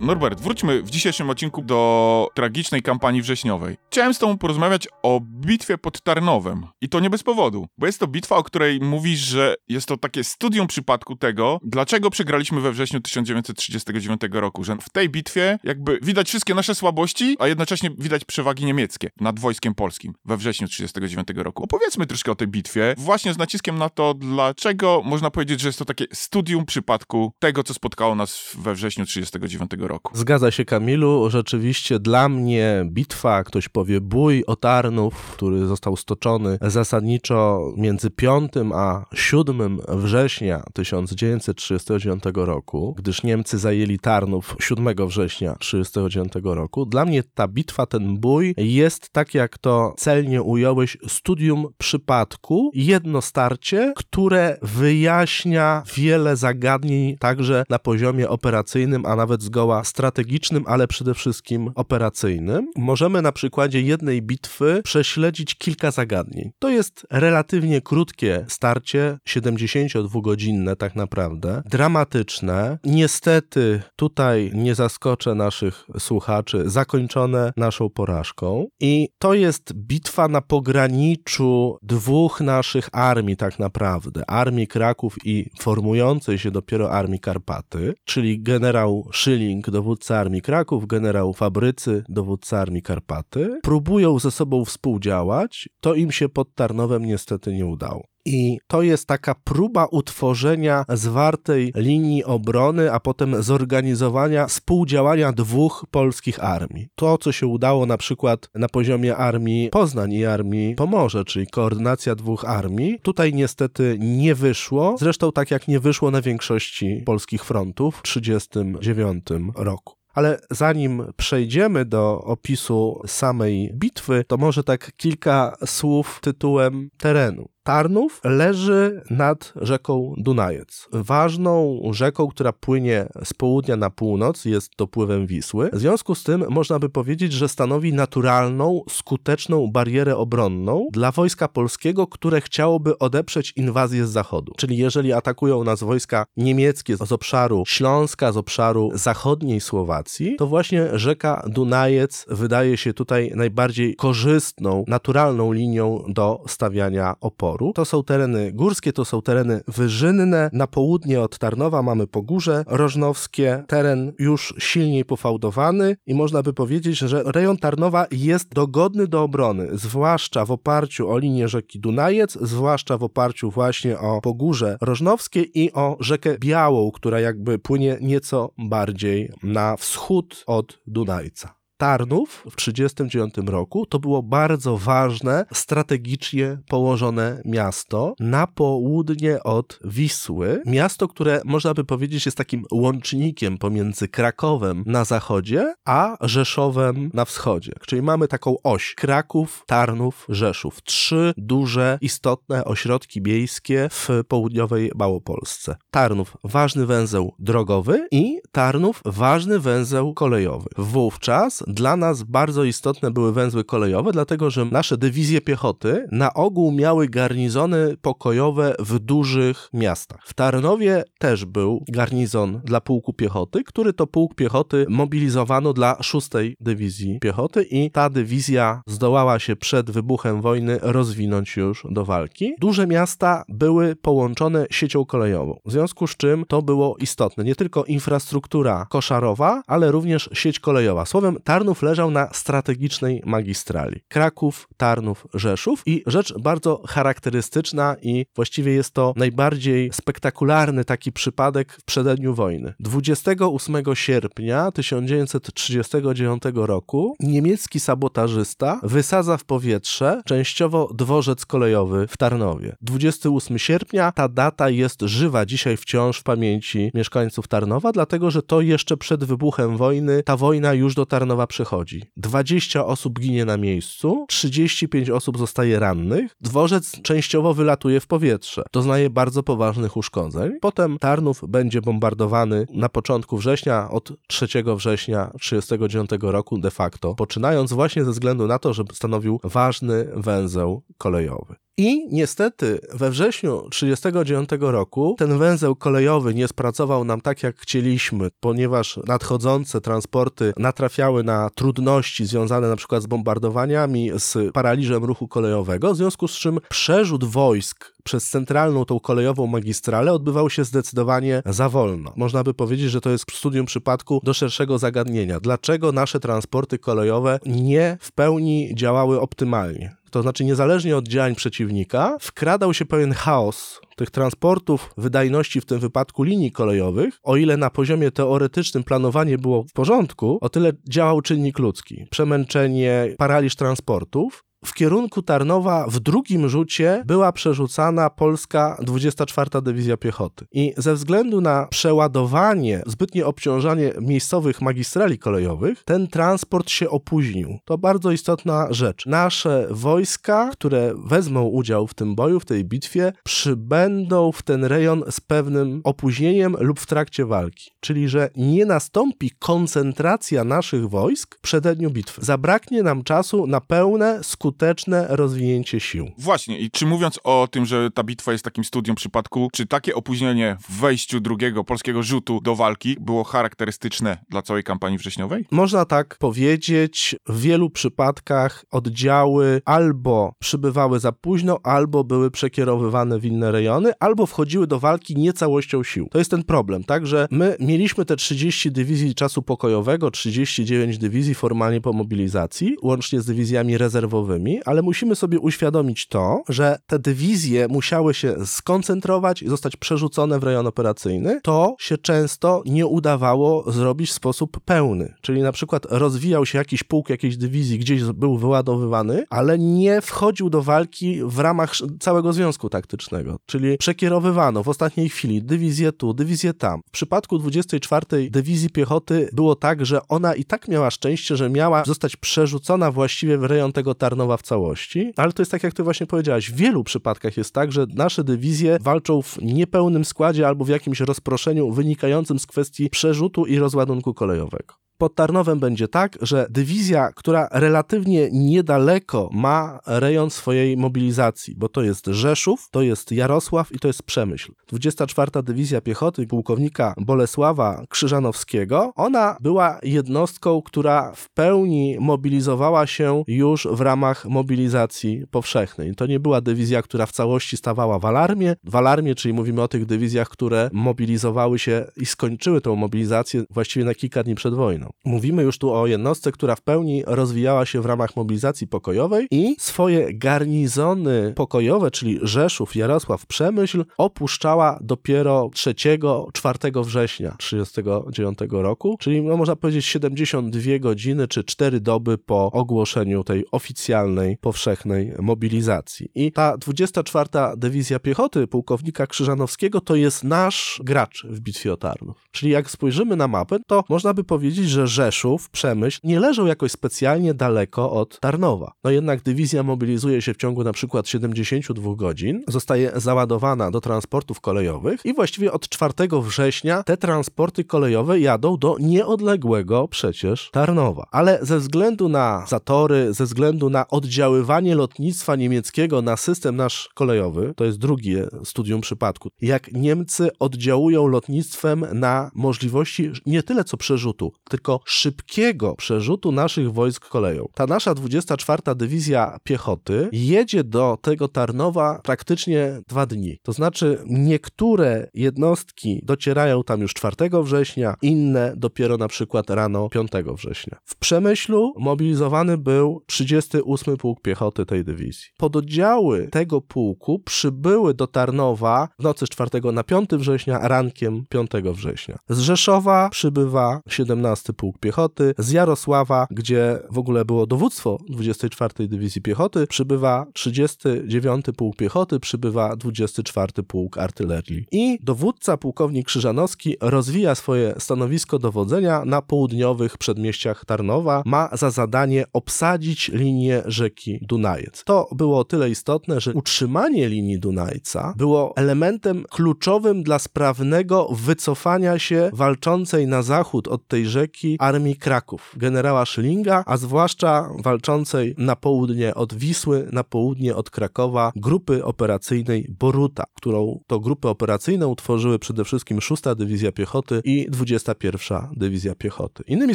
Norbert, wróćmy w dzisiejszym odcinku do tragicznej kampanii wrześniowej. Chciałem z tobą porozmawiać o bitwie pod Tarnowem. I to nie bez powodu, bo jest to bitwa, o której mówisz, że jest to takie studium przypadku tego, dlaczego przegraliśmy we wrześniu 1939 roku. Że w tej bitwie jakby widać wszystkie nasze słabości, a jednocześnie widać przewagi niemieckie nad wojskiem polskim we wrześniu 1939 roku. Opowiedzmy troszkę o tej bitwie, właśnie z naciskiem na to, dlaczego można powiedzieć, że jest to takie studium przypadku tego, co spotkało nas we wrześniu 1939 roku roku. Zgadza się, Kamilu. Rzeczywiście dla mnie bitwa, ktoś powie bój o Tarnów, który został stoczony zasadniczo między 5 a 7 września 1939 roku, gdyż Niemcy zajęli Tarnów 7 września 1939 roku. Dla mnie ta bitwa, ten bój jest, tak jak to celnie ująłeś, studium przypadku, jedno starcie, które wyjaśnia wiele zagadnień także na poziomie operacyjnym, a nawet zgoła strategicznym, ale przede wszystkim operacyjnym, możemy na przykładzie jednej bitwy prześledzić kilka zagadnień. To jest relatywnie krótkie starcie, 72-godzinne tak naprawdę, dramatyczne. Niestety tutaj nie zaskoczę naszych słuchaczy, zakończone naszą porażką. I to jest bitwa na pograniczu dwóch naszych armii tak naprawdę. Armii Kraków i formującej się dopiero Armii Karpaty, czyli generał Schilling dowódca Armii Kraków, generał Fabrycy, dowódca Armii Karpaty, próbują ze sobą współdziałać. To im się pod Tarnowem niestety nie udało. I to jest taka próba utworzenia zwartej linii obrony, a potem zorganizowania współdziałania dwóch polskich armii. To, co się udało na przykład na poziomie armii Poznań i armii Pomorze, czyli koordynacja dwóch armii, tutaj niestety nie wyszło. Zresztą tak jak nie wyszło na większości polskich frontów w 1939 roku. Ale zanim przejdziemy do opisu samej bitwy, to może tak kilka słów tytułem terenu. Tarnów leży nad rzeką Dunajec. Ważną rzeką, która płynie z południa na północ, jest dopływem Wisły. W związku z tym można by powiedzieć, że stanowi naturalną, skuteczną barierę obronną dla wojska polskiego, które chciałoby odeprzeć inwazję z zachodu. Czyli jeżeli atakują nas wojska niemieckie z obszaru Śląska, z obszaru zachodniej Słowacji, to właśnie rzeka Dunajec wydaje się tutaj najbardziej korzystną, naturalną linią do stawiania oporu. To są tereny górskie, to są tereny wyżynne. Na południe od Tarnowa mamy Pogórze Rożnowskie, teren już silniej pofałdowany i można by powiedzieć, że rejon Tarnowa jest dogodny do obrony, zwłaszcza w oparciu o linię rzeki Dunajec, zwłaszcza w oparciu właśnie o Pogórze Rożnowskie i o rzekę Białą, która jakby płynie nieco bardziej na wschód od Dunajca. Tarnów w 1939 roku to było bardzo ważne, strategicznie położone miasto na południe od Wisły. Miasto, które można by powiedzieć jest takim łącznikiem pomiędzy Krakowem na zachodzie, a Rzeszowem na wschodzie. Czyli mamy taką oś Kraków, Tarnów, Rzeszów. Trzy duże, istotne ośrodki miejskie w południowej Małopolsce. Tarnów ważny węzeł drogowy i Tarnów ważny węzeł kolejowy. Wówczas dla nas bardzo istotne były węzły kolejowe, dlatego że nasze dywizje piechoty na ogół miały garnizony pokojowe w dużych miastach. W Tarnowie też był garnizon dla pułku piechoty, który to pułk piechoty mobilizowano dla 6 Dywizji Piechoty i ta dywizja zdołała się przed wybuchem wojny rozwinąć już do walki. Duże miasta były połączone siecią kolejową, w związku z czym to było istotne. Nie tylko infrastruktura koszarowa, ale również sieć kolejowa. Słowem, Tarnów Tarnów leżał na strategicznej magistrali. Kraków, Tarnów, Rzeszów i rzecz bardzo charakterystyczna i właściwie jest to najbardziej spektakularny taki przypadek w przededniu wojny. 28 sierpnia 1939 roku niemiecki sabotażysta wysadza w powietrze częściowo dworzec kolejowy w Tarnowie. 28 sierpnia ta data jest żywa dzisiaj wciąż w pamięci mieszkańców Tarnowa, dlatego że to jeszcze przed wybuchem wojny ta wojna już do Tarnowa przychodzi. 20 osób ginie na miejscu, 35 osób zostaje rannych, dworzec częściowo wylatuje w powietrze, doznaje bardzo poważnych uszkodzeń. Potem Tarnów będzie bombardowany na początku września, od 3 września 1939 roku de facto, poczynając właśnie ze względu na to, że stanowił ważny węzeł kolejowy. I niestety we wrześniu 1939 roku ten węzeł kolejowy nie spracował nam tak, jak chcieliśmy, ponieważ nadchodzące transporty natrafiały na trudności związane na przykład z bombardowaniami, z paraliżem ruchu kolejowego, w związku z czym przerzut wojsk przez centralną tą kolejową magistralę odbywał się zdecydowanie za wolno. Można by powiedzieć, że to jest studium przypadku do szerszego zagadnienia. Dlaczego nasze transporty kolejowe nie w pełni działały optymalnie? To znaczy, niezależnie od działań przeciwnika, wkradał się pewien chaos tych transportów, wydajności w tym wypadku linii kolejowych. O ile na poziomie teoretycznym planowanie było w porządku, o tyle działał czynnik ludzki. Przemęczenie, paraliż transportów w kierunku Tarnowa w drugim rzucie była przerzucana polska 24 Dywizja Piechoty. I ze względu na przeładowanie, zbytnie obciążanie miejscowych magistrali kolejowych, ten transport się opóźnił. To bardzo istotna rzecz. Nasze wojska, które wezmą udział w tym boju, w tej bitwie, przybędą w ten rejon z pewnym opóźnieniem lub w trakcie walki. Czyli, że nie nastąpi koncentracja naszych wojsk w przededniu bitwy. Zabraknie nam czasu na pełne, skuteczne rozwinięcie sił. Właśnie, i czy mówiąc o tym, że ta bitwa jest takim studium przypadku, czy takie opóźnienie w wejściu drugiego polskiego rzutu do walki było charakterystyczne dla całej kampanii wrześniowej? Można tak powiedzieć, w wielu przypadkach oddziały albo przybywały za późno, albo były przekierowywane w inne rejony, albo wchodziły do walki nie całością sił. To jest ten problem, tak, że my mieliśmy te 30 dywizji czasu pokojowego, 39 dywizji formalnie po mobilizacji, łącznie z dywizjami rezerwowymi, ale musimy sobie uświadomić to, że te dywizje musiały się skoncentrować i zostać przerzucone w rejon operacyjny. To się często nie udawało zrobić w sposób pełny, czyli na przykład rozwijał się jakiś pułk jakiejś dywizji, gdzieś był wyładowywany, ale nie wchodził do walki w ramach całego związku taktycznego, czyli przekierowywano w ostatniej chwili dywizję tu, dywizję tam. W przypadku 24 Dywizji Piechoty było tak, że ona i tak miała szczęście, że miała zostać przerzucona właściwie w rejon tego Tarnowa w całości, ale to jest tak, jak ty właśnie powiedziałaś, w wielu przypadkach jest tak, że nasze dywizje walczą w niepełnym składzie albo w jakimś rozproszeniu wynikającym z kwestii przerzutu i rozładunku kolejowego pod Tarnowem będzie tak, że dywizja, która relatywnie niedaleko ma rejon swojej mobilizacji, bo to jest Rzeszów, to jest Jarosław i to jest Przemyśl. 24. Dywizja Piechoty pułkownika Bolesława Krzyżanowskiego, ona była jednostką, która w pełni mobilizowała się już w ramach mobilizacji powszechnej. To nie była dywizja, która w całości stawała w alarmie. W alarmie, czyli mówimy o tych dywizjach, które mobilizowały się i skończyły tą mobilizację właściwie na kilka dni przed wojną. Mówimy już tu o jednostce, która w pełni rozwijała się w ramach mobilizacji pokojowej i swoje garnizony pokojowe, czyli Rzeszów, Jarosław, Przemyśl, opuszczała dopiero 3-4 września 1939 roku, czyli no, można powiedzieć 72 godziny czy 4 doby po ogłoszeniu tej oficjalnej, powszechnej mobilizacji. I ta 24. Dywizja Piechoty pułkownika Krzyżanowskiego to jest nasz gracz w bitwie o Tarnów. Czyli jak spojrzymy na mapę, to można by powiedzieć, że Rzeszów, Przemyśl nie leżą jakoś specjalnie daleko od Tarnowa. No jednak dywizja mobilizuje się w ciągu na przykład 72 godzin, zostaje załadowana do transportów kolejowych i właściwie od 4 września te transporty kolejowe jadą do nieodległego przecież Tarnowa. Ale ze względu na zatory, ze względu na oddziaływanie lotnictwa niemieckiego na system nasz kolejowy, to jest drugie studium przypadku, jak Niemcy oddziałują lotnictwem na możliwości nie tyle co przerzutu, tylko tylko szybkiego przerzutu naszych wojsk koleją. Ta nasza 24 Dywizja Piechoty jedzie do tego Tarnowa praktycznie dwa dni. To znaczy niektóre jednostki docierają tam już 4 września, inne dopiero na przykład rano 5 września. W Przemyślu mobilizowany był 38 Pułk Piechoty tej dywizji. Pododdziały tego pułku przybyły do Tarnowa w nocy z 4 na 5 września, rankiem 5 września. Z Rzeszowa przybywa 17 Pułk Piechoty, z Jarosława, gdzie w ogóle było dowództwo 24 Dywizji Piechoty, przybywa 39 Pułk Piechoty, przybywa 24 Pułk Artylerii. I dowódca pułkownik Krzyżanowski rozwija swoje stanowisko dowodzenia na południowych przedmieściach Tarnowa. Ma za zadanie obsadzić linię rzeki Dunajec. To było tyle istotne, że utrzymanie linii Dunajca było elementem kluczowym dla sprawnego wycofania się walczącej na zachód od tej rzeki armii Kraków, generała Schillinga, a zwłaszcza walczącej na południe od Wisły, na południe od Krakowa grupy operacyjnej Boruta, którą to grupę operacyjną utworzyły przede wszystkim 6 Dywizja Piechoty i 21 Dywizja Piechoty. Innymi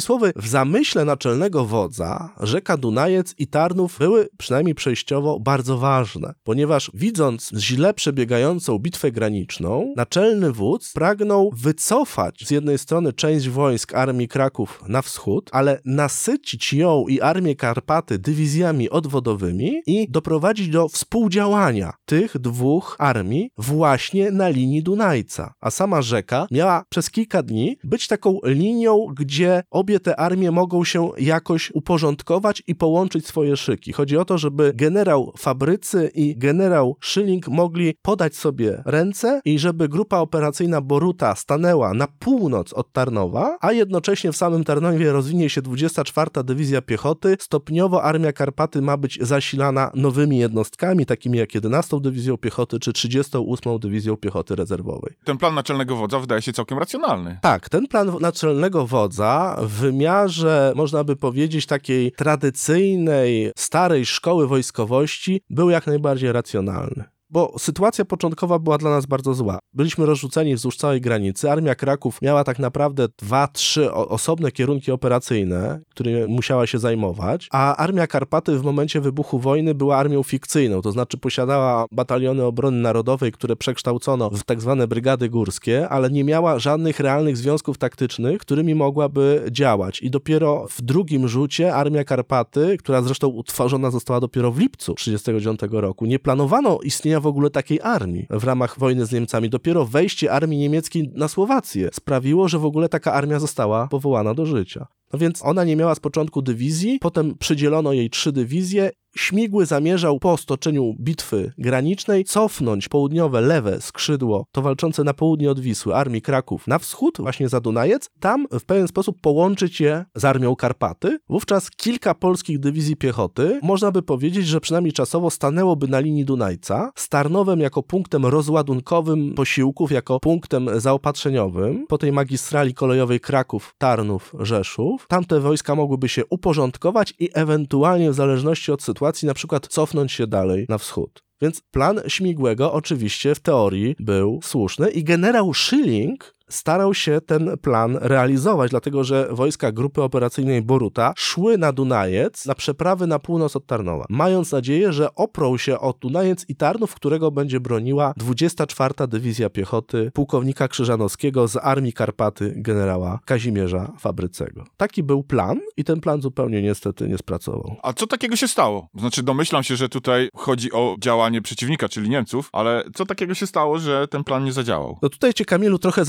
słowy, w zamyśle naczelnego wodza rzeka Dunajec i Tarnów były przynajmniej przejściowo bardzo ważne, ponieważ widząc źle przebiegającą bitwę graniczną, naczelny wódz pragnął wycofać z jednej strony część wojsk armii Kraków na wschód, ale nasycić ją i armię Karpaty dywizjami odwodowymi i doprowadzić do współdziałania tych dwóch armii właśnie na linii Dunajca. A sama rzeka miała przez kilka dni być taką linią, gdzie obie te armie mogą się jakoś uporządkować i połączyć swoje szyki. Chodzi o to, żeby generał Fabrycy i generał Schilling mogli podać sobie ręce i żeby grupa operacyjna Boruta stanęła na północ od Tarnowa, a jednocześnie w samym Tarnowie rozwinie się 24 Dywizja Piechoty. Stopniowo Armia Karpaty ma być zasilana nowymi jednostkami, takimi jak 11 Dywizją Piechoty czy 38 Dywizją Piechoty Rezerwowej. Ten plan naczelnego wodza wydaje się całkiem racjonalny. Tak, ten plan naczelnego wodza w wymiarze, można by powiedzieć, takiej tradycyjnej, starej szkoły wojskowości był jak najbardziej racjonalny. Bo sytuacja początkowa była dla nas bardzo zła. Byliśmy rozrzuceni wzdłuż całej granicy. Armia Kraków miała tak naprawdę dwa, trzy osobne kierunki operacyjne, którymi musiała się zajmować, a Armia Karpaty w momencie wybuchu wojny była armią fikcyjną, to znaczy posiadała bataliony obrony narodowej, które przekształcono w tak zwane brygady górskie, ale nie miała żadnych realnych związków taktycznych, którymi mogłaby działać. I dopiero w drugim rzucie Armia Karpaty, która zresztą utworzona została dopiero w lipcu 1939 roku, nie planowano istnienia w ogóle takiej armii w ramach wojny z Niemcami. Dopiero wejście armii niemieckiej na Słowację sprawiło, że w ogóle taka armia została powołana do życia. No więc ona nie miała z początku dywizji, potem przydzielono jej trzy dywizje. Śmigły zamierzał po stoczeniu bitwy granicznej cofnąć południowe, lewe skrzydło, to walczące na południe od Wisły, armii Kraków na wschód, właśnie za Dunajec, tam w pewien sposób połączyć je z armią Karpaty. Wówczas kilka polskich dywizji piechoty, można by powiedzieć, że przynajmniej czasowo stanęłoby na linii Dunajca, z Tarnowem jako punktem rozładunkowym posiłków, jako punktem zaopatrzeniowym po tej magistrali kolejowej Kraków, Rzeszów. Tamte wojska mogłyby się uporządkować i ewentualnie w zależności od sytuacji na przykład cofnąć się dalej na wschód. Więc plan Śmigłego oczywiście w teorii był słuszny i generał Schilling starał się ten plan realizować, dlatego że wojska grupy operacyjnej Boruta szły na Dunajec na przeprawy na północ od Tarnowa, mając nadzieję, że oprą się o Dunajec i Tarnów, którego będzie broniła 24. Dywizja Piechoty pułkownika Krzyżanowskiego z Armii Karpaty generała Kazimierza Fabrycego. Taki był plan i ten plan zupełnie niestety nie spracował. A co takiego się stało? Znaczy domyślam się, że tutaj chodzi o działanie przeciwnika, czyli Niemców, ale co takiego się stało, że ten plan nie zadziałał? No tutaj cię Kamilu trochę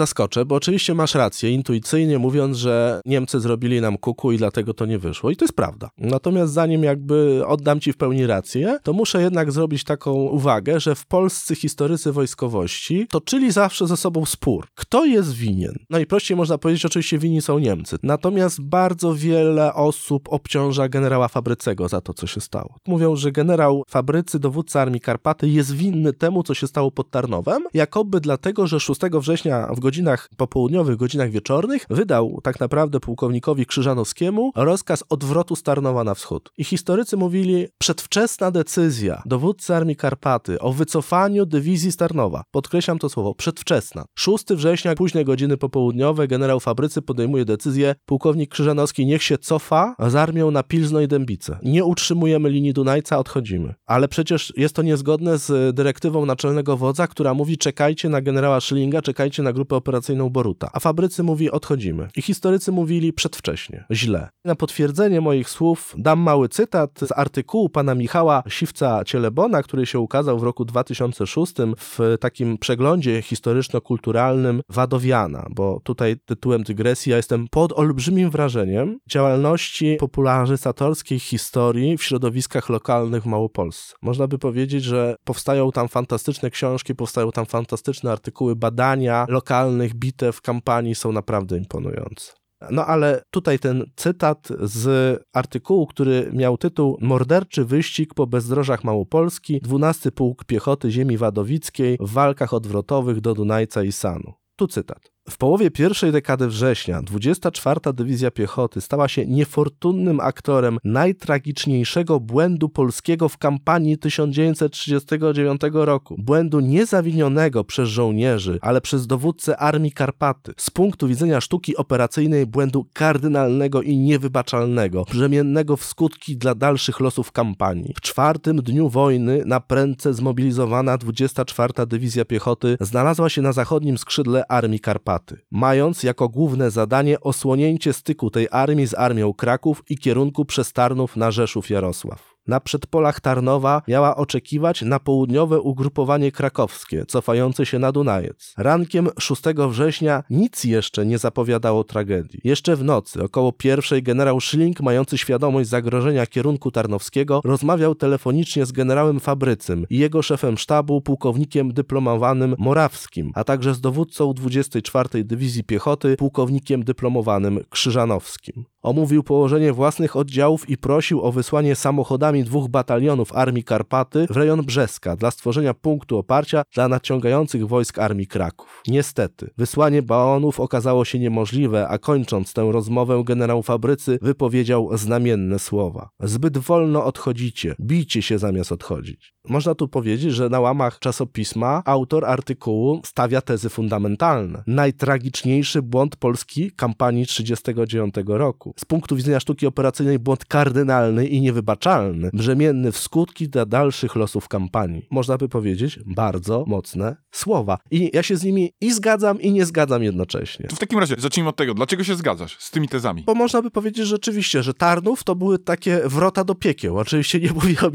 bo oczywiście masz rację, intuicyjnie mówiąc, że Niemcy zrobili nam kuku i dlatego to nie wyszło. I to jest prawda. Natomiast zanim jakby oddam ci w pełni rację, to muszę jednak zrobić taką uwagę, że w polscy historycy wojskowości toczyli zawsze ze sobą spór. Kto jest winien? Najprościej można powiedzieć, oczywiście winni są Niemcy. Natomiast bardzo wiele osób obciąża generała Fabrycego za to, co się stało. Mówią, że generał Fabrycy, dowódca Armii Karpaty, jest winny temu, co się stało pod Tarnowem, jakoby dlatego, że 6 września w godzinach godzinach popołudniowych, godzinach wieczornych wydał tak naprawdę pułkownikowi Krzyżanowskiemu rozkaz odwrotu Starnowa na wschód. I historycy mówili, przedwczesna decyzja dowódcy Armii Karpaty o wycofaniu dywizji Starnowa, podkreślam to słowo, przedwczesna. 6 września, późne godziny popołudniowe, generał Fabrycy podejmuje decyzję, pułkownik Krzyżanowski niech się cofa z armią na Pilzno i Dębice. Nie utrzymujemy linii Dunajca, odchodzimy. Ale przecież jest to niezgodne z dyrektywą naczelnego wodza, która mówi czekajcie na generała Schillinga, czekajcie na grupę operacyjną Boruta. A Fabrycy mówi odchodzimy. I historycy mówili przedwcześnie. Źle. Na potwierdzenie moich słów dam mały cytat z artykułu pana Michała Siwca-Cielebona, który się ukazał w roku 2006 w takim przeglądzie historyczno-kulturalnym Wadowiana, bo tutaj tytułem dygresji ja jestem pod olbrzymim wrażeniem działalności popularyzatorskiej historii w środowiskach lokalnych w Małopolsce. Można by powiedzieć, że powstają tam fantastyczne książki, powstają tam fantastyczne artykuły, badania lokalnych bitew, kampanii są naprawdę imponujące. No ale tutaj ten cytat z artykułu, który miał tytuł Morderczy wyścig po bezdrożach Małopolski, 12 Pułk Piechoty Ziemi Wadowickiej w walkach odwrotowych do Dunajca i Sanu. Tu cytat. W połowie pierwszej dekady września 24. Dywizja Piechoty stała się niefortunnym aktorem najtragiczniejszego błędu polskiego w kampanii 1939 roku. Błędu niezawinionego przez żołnierzy, ale przez dowódcę Armii Karpaty. Z punktu widzenia sztuki operacyjnej błędu kardynalnego i niewybaczalnego, brzemiennego w skutki dla dalszych losów kampanii. W czwartym dniu wojny na prędce zmobilizowana 24. Dywizja Piechoty znalazła się na zachodnim skrzydle Armii Karpaty mając jako główne zadanie osłonięcie styku tej armii z armią Kraków i kierunku przez Tarnów na Rzeszów Jarosław na przedpolach Tarnowa miała oczekiwać na południowe ugrupowanie krakowskie, cofające się na Dunajec. Rankiem 6 września nic jeszcze nie zapowiadało tragedii. Jeszcze w nocy, około pierwszej, generał Schilling, mający świadomość zagrożenia kierunku tarnowskiego, rozmawiał telefonicznie z generałem Fabrycym i jego szefem sztabu, pułkownikiem dyplomowanym Morawskim, a także z dowódcą 24. Dywizji Piechoty, pułkownikiem dyplomowanym Krzyżanowskim. Omówił położenie własnych oddziałów i prosił o wysłanie samochodami dwóch batalionów Armii Karpaty w rejon Brzeska dla stworzenia punktu oparcia dla nadciągających wojsk Armii Kraków. Niestety, wysłanie baonów okazało się niemożliwe, a kończąc tę rozmowę generał Fabrycy wypowiedział znamienne słowa. Zbyt wolno odchodzicie, bijcie się zamiast odchodzić. Można tu powiedzieć, że na łamach czasopisma autor artykułu stawia tezy fundamentalne. Najtragiczniejszy błąd polski kampanii 1939 roku. Z punktu widzenia sztuki operacyjnej błąd kardynalny i niewybaczalny, brzemienny w skutki dla dalszych losów kampanii. Można by powiedzieć bardzo mocne słowa. I ja się z nimi i zgadzam, i nie zgadzam jednocześnie. To w takim razie zacznijmy od tego, dlaczego się zgadzasz z tymi tezami? Bo można by powiedzieć rzeczywiście, że Tarnów to były takie wrota do piekieł. Oczywiście nie mówię o,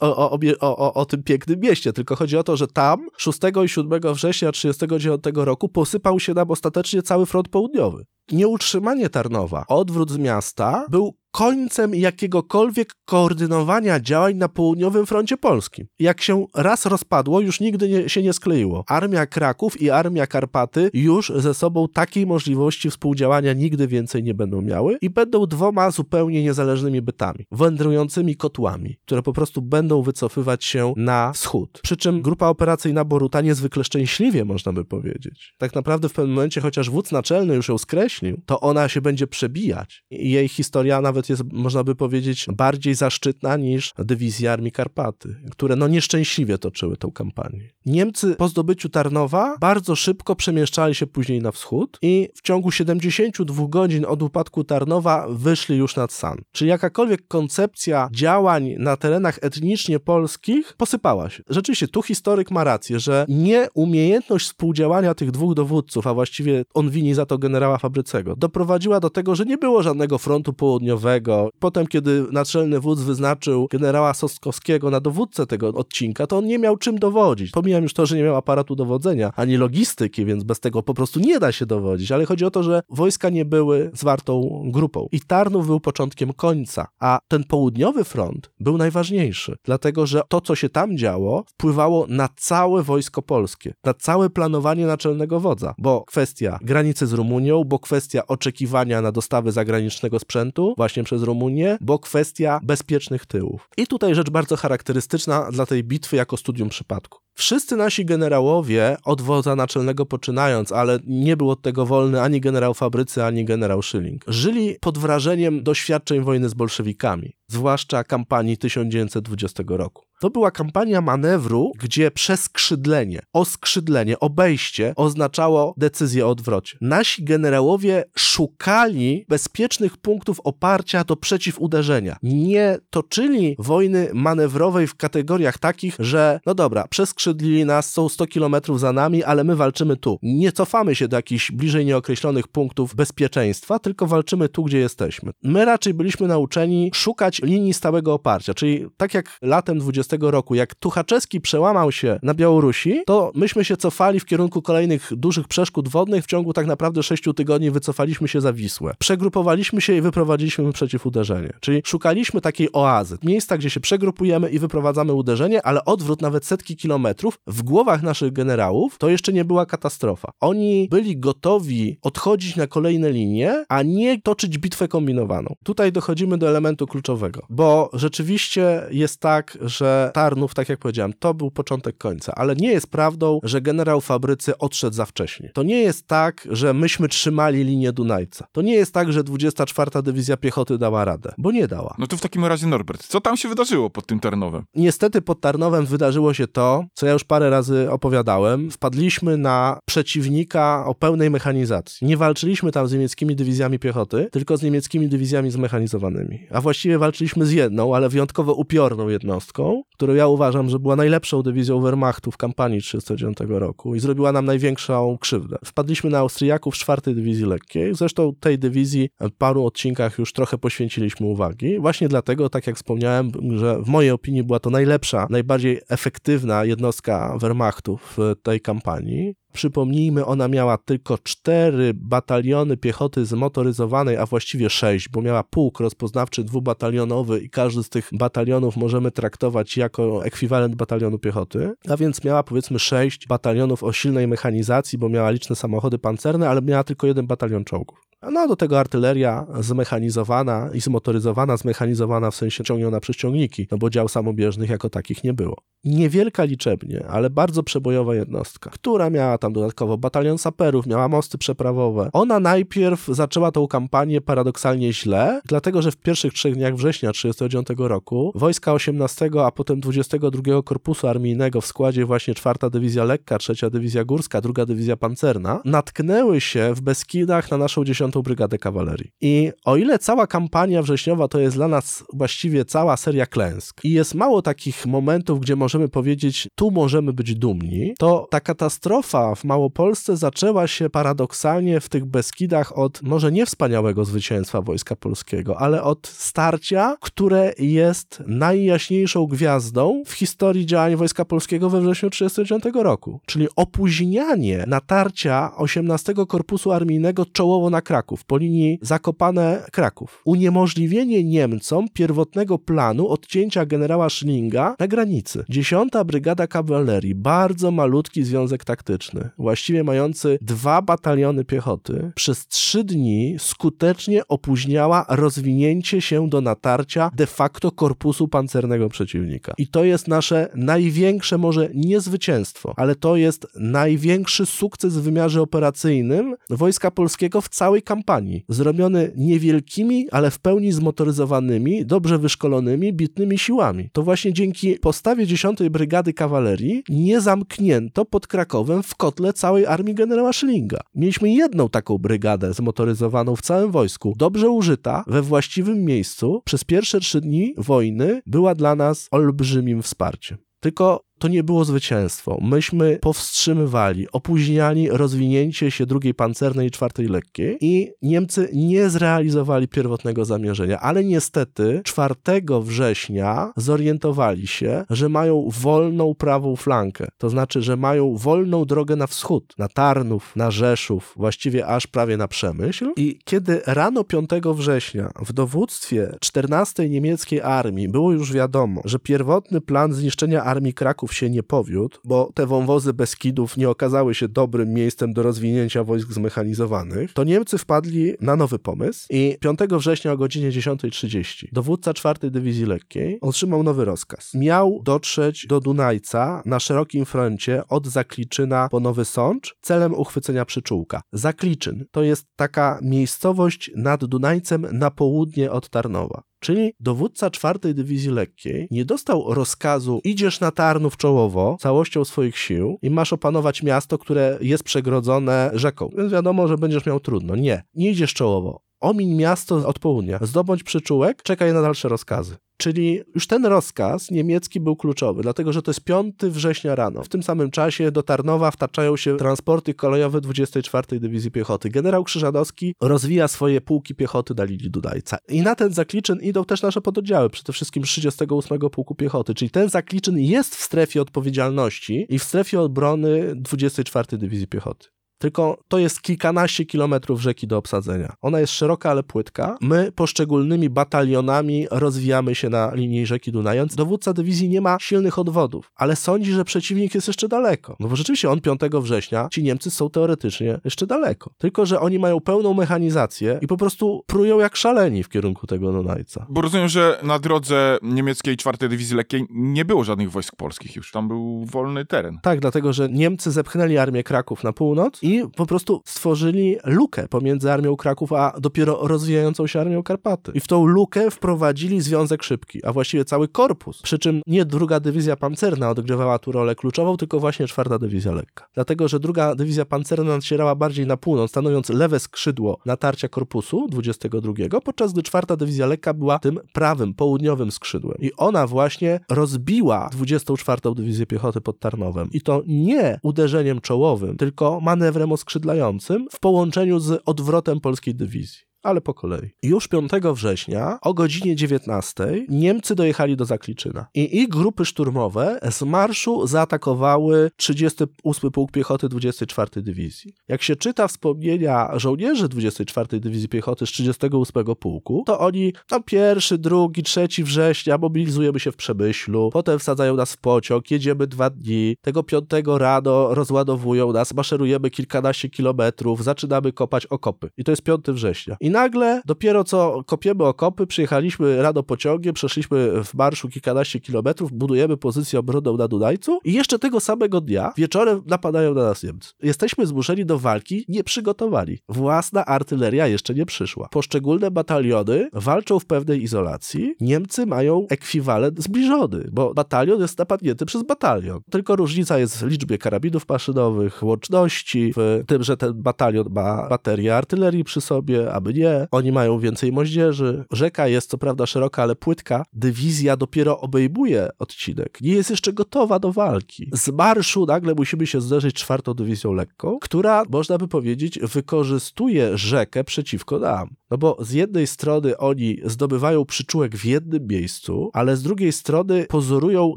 o, o, o, o tym pięknym mieście, tylko chodzi o to, że tam 6 i 7 września 1939 roku posypał się nam ostatecznie cały front południowy. Nieutrzymanie Tarnowa, odwrót z miasta, był końcem jakiegokolwiek koordynowania działań na południowym froncie polskim. Jak się raz rozpadło, już nigdy nie, się nie skleiło. Armia Kraków i Armia Karpaty już ze sobą takiej możliwości współdziałania nigdy więcej nie będą miały i będą dwoma zupełnie niezależnymi bytami, wędrującymi kotłami, które po prostu będą wycofywać się na wschód. Przy czym grupa operacyjna Boruta niezwykle szczęśliwie, można by powiedzieć. Tak naprawdę w pewnym momencie, chociaż wódz naczelny już ją skreślił, to ona się będzie przebijać i jej historia nawet jest, można by powiedzieć, bardziej zaszczytna niż dywizja Armii Karpaty, które no nieszczęśliwie toczyły tę kampanię. Niemcy po zdobyciu Tarnowa bardzo szybko przemieszczali się później na wschód i w ciągu 72 godzin od upadku Tarnowa wyszli już nad San. Czyli jakakolwiek koncepcja działań na terenach etnicznie polskich posypała się. Rzeczywiście, tu historyk ma rację, że nieumiejętność współdziałania tych dwóch dowódców, a właściwie on wini za to generała Fabrycego, doprowadziła do tego, że nie było żadnego frontu południowego. Potem, kiedy naczelny wódz wyznaczył generała Soskowskiego na dowódcę tego odcinka, to on nie miał czym dowodzić. Pomijam już to, że nie miał aparatu dowodzenia, ani logistyki, więc bez tego po prostu nie da się dowodzić, ale chodzi o to, że wojska nie były zwartą grupą. I Tarnów był początkiem końca, a ten południowy front był najważniejszy, dlatego że to, co się tam działo, wpływało na całe wojsko polskie, na całe planowanie naczelnego wodza, bo kwestia granicy z Rumunią, bo kwestia oczekiwania na dostawy zagranicznego sprzętu, właśnie przez Rumunię, bo kwestia bezpiecznych tyłów. I tutaj rzecz bardzo charakterystyczna dla tej bitwy jako studium przypadku. Wszyscy nasi generałowie, od wodza naczelnego poczynając, ale nie był od tego wolny ani generał Fabrycy, ani generał Schilling, żyli pod wrażeniem doświadczeń wojny z bolszewikami, zwłaszcza kampanii 1920 roku. To była kampania manewru, gdzie przeskrzydlenie, oskrzydlenie, obejście oznaczało decyzję o odwrocie. Nasi generałowie szukali bezpiecznych punktów oparcia do przeciwuderzenia. Nie toczyli wojny manewrowej w kategoriach takich, że no dobra, przeskrzydlili nas, są 100 kilometrów za nami, ale my walczymy tu. Nie cofamy się do jakichś bliżej nieokreślonych punktów bezpieczeństwa, tylko walczymy tu, gdzie jesteśmy. My raczej byliśmy nauczeni szukać linii stałego oparcia, czyli tak jak latem 20 roku, jak Tuchaczewski przełamał się na Białorusi, to myśmy się cofali w kierunku kolejnych dużych przeszkód wodnych. W ciągu tak naprawdę 6 tygodni wycofaliśmy się za Wisłę. Przegrupowaliśmy się i wyprowadziliśmy przeciwuderzenie. Czyli szukaliśmy takiej oazy, miejsca, gdzie się przegrupujemy i wyprowadzamy uderzenie, ale odwrót nawet setki kilometrów w głowach naszych generałów to jeszcze nie była katastrofa. Oni byli gotowi odchodzić na kolejne linie, a nie toczyć bitwę kombinowaną. Tutaj dochodzimy do elementu kluczowego, bo rzeczywiście jest tak, że Tarnów, tak jak powiedziałem, to był początek końca, ale nie jest prawdą, że generał Fabrycy odszedł za wcześnie. To nie jest tak, że myśmy trzymali linię Dunajca. To nie jest tak, że 24. Dywizja Piechoty dała radę, bo nie dała. No to w takim razie, Norbert, co tam się wydarzyło pod tym Tarnowem? Niestety pod Tarnowem wydarzyło się to, co ja już parę razy opowiadałem. Wpadliśmy na przeciwnika o pełnej mechanizacji. Nie walczyliśmy tam z niemieckimi dywizjami piechoty, tylko z niemieckimi dywizjami zmechanizowanymi. A właściwie walczyliśmy z jedną, ale wyjątkowo upiorną jednostką, którą ja uważam, że była najlepszą dywizją Wehrmachtu w kampanii 1939 roku i zrobiła nam największą krzywdę. Wpadliśmy na Austriaków z czwartej dywizji lekkiej. Zresztą tej dywizji w paru odcinkach już trochę poświęciliśmy uwagi. Właśnie dlatego, tak jak wspomniałem, że w mojej opinii była to najlepsza, najbardziej efektywna jednostka Wehrmachtu w tej kampanii. Przypomnijmy, ona miała tylko cztery bataliony piechoty zmotoryzowanej, a właściwie sześć, bo miała pułk rozpoznawczy dwubatalionowy i każdy z tych batalionów możemy traktować jako ekwiwalent batalionu piechoty, a więc miała powiedzmy sześć batalionów o silnej mechanizacji, bo miała liczne samochody pancerne, ale miała tylko jeden batalion czołgów. No a do tego artyleria zmechanizowana i zmotoryzowana, zmechanizowana w sensie ciągniona przez ciągniki, no bo dział samobieżnych jako takich nie było. Niewielka liczebnie, ale bardzo przebojowa jednostka, która miała tam dodatkowo batalion saperów, miała mosty przeprawowe. Ona najpierw zaczęła tą kampanię paradoksalnie źle, dlatego że w pierwszych trzech dniach września 1939 roku wojska 18, a potem 22 Korpusu Armijnego w składzie właśnie 4 Dywizja Lekka, 3 Dywizja Górska, 2 Dywizja Pancerna natknęły się w Beskidach na naszą 10 Brygadę Kawalerii. I o ile cała kampania wrześniowa to jest dla nas właściwie cała seria klęsk i jest mało takich momentów, gdzie możemy powiedzieć, tu możemy być dumni, to ta katastrofa w Małopolsce zaczęła się paradoksalnie w tych Beskidach od może nie wspaniałego zwycięstwa Wojska Polskiego, ale od starcia, które jest najjaśniejszą gwiazdą w historii działań Wojska Polskiego we wrześniu 1939 roku. Czyli opóźnianie natarcia 18 Korpusu Armijnego czołowo na Kraków, po linii Zakopane-Kraków. Uniemożliwienie Niemcom pierwotnego planu odcięcia generała Schillinga na granicy. 10 Brygada Kawalerii, bardzo malutki związek taktyczny, właściwie mający dwa bataliony piechoty, przez trzy dni skutecznie opóźniała rozwinięcie się do natarcia de facto korpusu pancernego przeciwnika. I to jest nasze największe, może nie zwycięstwo, ale to jest największy sukces w wymiarze operacyjnym Wojska Polskiego w całej kampanii. Zrobiony niewielkimi, ale w pełni zmotoryzowanymi, dobrze wyszkolonymi, bitnymi siłami. To właśnie dzięki postawie 10 Brygady Kawalerii nie zamknięto pod Krakowem w kotle całej armii generała Schillinga. Mieliśmy jedną taką brygadę zmotoryzowaną w całym wojsku, dobrze użyta, we właściwym miejscu. Przez pierwsze trzy dni wojny była dla nas olbrzymim wsparciem. Tylko to nie było zwycięstwo. Myśmy powstrzymywali, opóźniali rozwinięcie się drugiej pancernej i czwartej lekkiej i Niemcy nie zrealizowali pierwotnego zamierzenia, ale niestety 4 września zorientowali się, że mają wolną prawą flankę, to znaczy, że mają wolną drogę na wschód, na Tarnów, na Rzeszów, właściwie aż prawie na Przemyśl i kiedy rano 5 września w dowództwie 14 niemieckiej armii było już wiadomo, że pierwotny plan zniszczenia armii Kraków Się nie powiódł, bo te wąwozy Beskidów nie okazały się dobrym miejscem do rozwinięcia wojsk zmechanizowanych, to Niemcy wpadli na nowy pomysł i 5 września o godzinie 10.30 dowódca 4 Dywizji Lekkiej otrzymał nowy rozkaz. Miał dotrzeć do Dunajca na szerokim froncie od Zakliczyna po Nowy Sącz celem uchwycenia przyczółka. Zakliczyn to jest taka miejscowość nad Dunajcem na południe od Tarnowa. Czyli dowódca czwartej dywizji lekkiej nie dostał rozkazu idziesz na Tarnów czołowo całością swoich sił i masz opanować miasto, które jest przegrodzone rzeką. Więc wiadomo, że będziesz miał trudno. Nie, nie idziesz czołowo. Omiń miasto od południa, zdobądź przyczółek, czekaj na dalsze rozkazy. Czyli już ten rozkaz niemiecki był kluczowy, dlatego że to jest 5 września rano. W tym samym czasie do Tarnowa wtaczają się transporty kolejowe 24 Dywizji Piechoty. Generał Krzyżanowski rozwija swoje pułki piechoty na linii Dudajca. I na ten Zakliczyn idą też nasze pododdziały, przede wszystkim 38 Pułku Piechoty. Czyli ten Zakliczyn jest w strefie odpowiedzialności i w strefie obrony 24 Dywizji Piechoty. Tylko to jest kilkanaście kilometrów rzeki do obsadzenia. Ona jest szeroka, ale płytka. My poszczególnymi batalionami rozwijamy się na linii rzeki Dunając. Dowódca dywizji nie ma silnych odwodów, ale sądzi, że przeciwnik jest jeszcze daleko. No bo rzeczywiście on 5 września, ci Niemcy są teoretycznie jeszcze daleko. Tylko, że oni mają pełną mechanizację i po prostu prują jak szaleni w kierunku tego Dunajca. Bo rozumiem, że na drodze niemieckiej czwartej dywizji lekkiej nie było żadnych wojsk polskich już. Tam był wolny teren. Tak, dlatego, że Niemcy zepchnęli armię Kraków na północ i po prostu stworzyli lukę pomiędzy armią Kraków a dopiero rozwijającą się armią Karpaty. I w tą lukę wprowadzili Związek Szybki, a właściwie cały korpus. Przy czym nie druga dywizja pancerna odgrywała tu rolę kluczową, tylko właśnie czwarta dywizja lekka. Dlatego, że druga dywizja pancerna nacierała bardziej na północ, stanowiąc lewe skrzydło natarcia korpusu 22, podczas gdy czwarta dywizja lekka była tym prawym, południowym skrzydłem. I ona właśnie rozbiła 24 dywizję piechoty pod Tarnowem. I to nie uderzeniem czołowym, tylko manewrem oskrzydlającym w połączeniu z odwrotem polskiej dywizji ale po kolei. Już 5 września o godzinie 19 Niemcy dojechali do Zakliczyna i ich grupy szturmowe z marszu zaatakowały 38 Pułk Piechoty 24 Dywizji. Jak się czyta wspomnienia żołnierzy 24 Dywizji Piechoty z 38 Pułku, to oni no pierwszy, drugi, trzeci września mobilizujemy się w Przemyślu, potem wsadzają nas w pociąg, jedziemy dwa dni, tego 5 rano rozładowują nas, maszerujemy kilkanaście kilometrów, zaczynamy kopać okopy. I to jest 5 września. I nagle, dopiero co kopiemy okopy, przyjechaliśmy rano pociągiem, przeszliśmy w marszu kilkanaście kilometrów, budujemy pozycję obronną na Dunajcu i jeszcze tego samego dnia wieczorem napadają na nas Niemcy. Jesteśmy zmuszeni do walki nieprzygotowani. Własna artyleria jeszcze nie przyszła. Poszczególne bataliony walczą w pewnej izolacji. Niemcy mają ekwiwalent zbliżony, bo batalion jest napadnięty przez batalion. Tylko różnica jest w liczbie karabinów maszynowych, łączności, w tym, że ten batalion ma baterię artylerii przy sobie, aby nie oni mają więcej moździerzy. Rzeka jest co prawda szeroka, ale płytka. Dywizja dopiero obejmuje odcinek. Nie jest jeszcze gotowa do walki. Z marszu nagle musimy się zderzyć czwartą dywizją lekką, która, można by powiedzieć, wykorzystuje rzekę przeciwko nam. No bo z jednej strony oni zdobywają przyczółek w jednym miejscu, ale z drugiej strony pozorują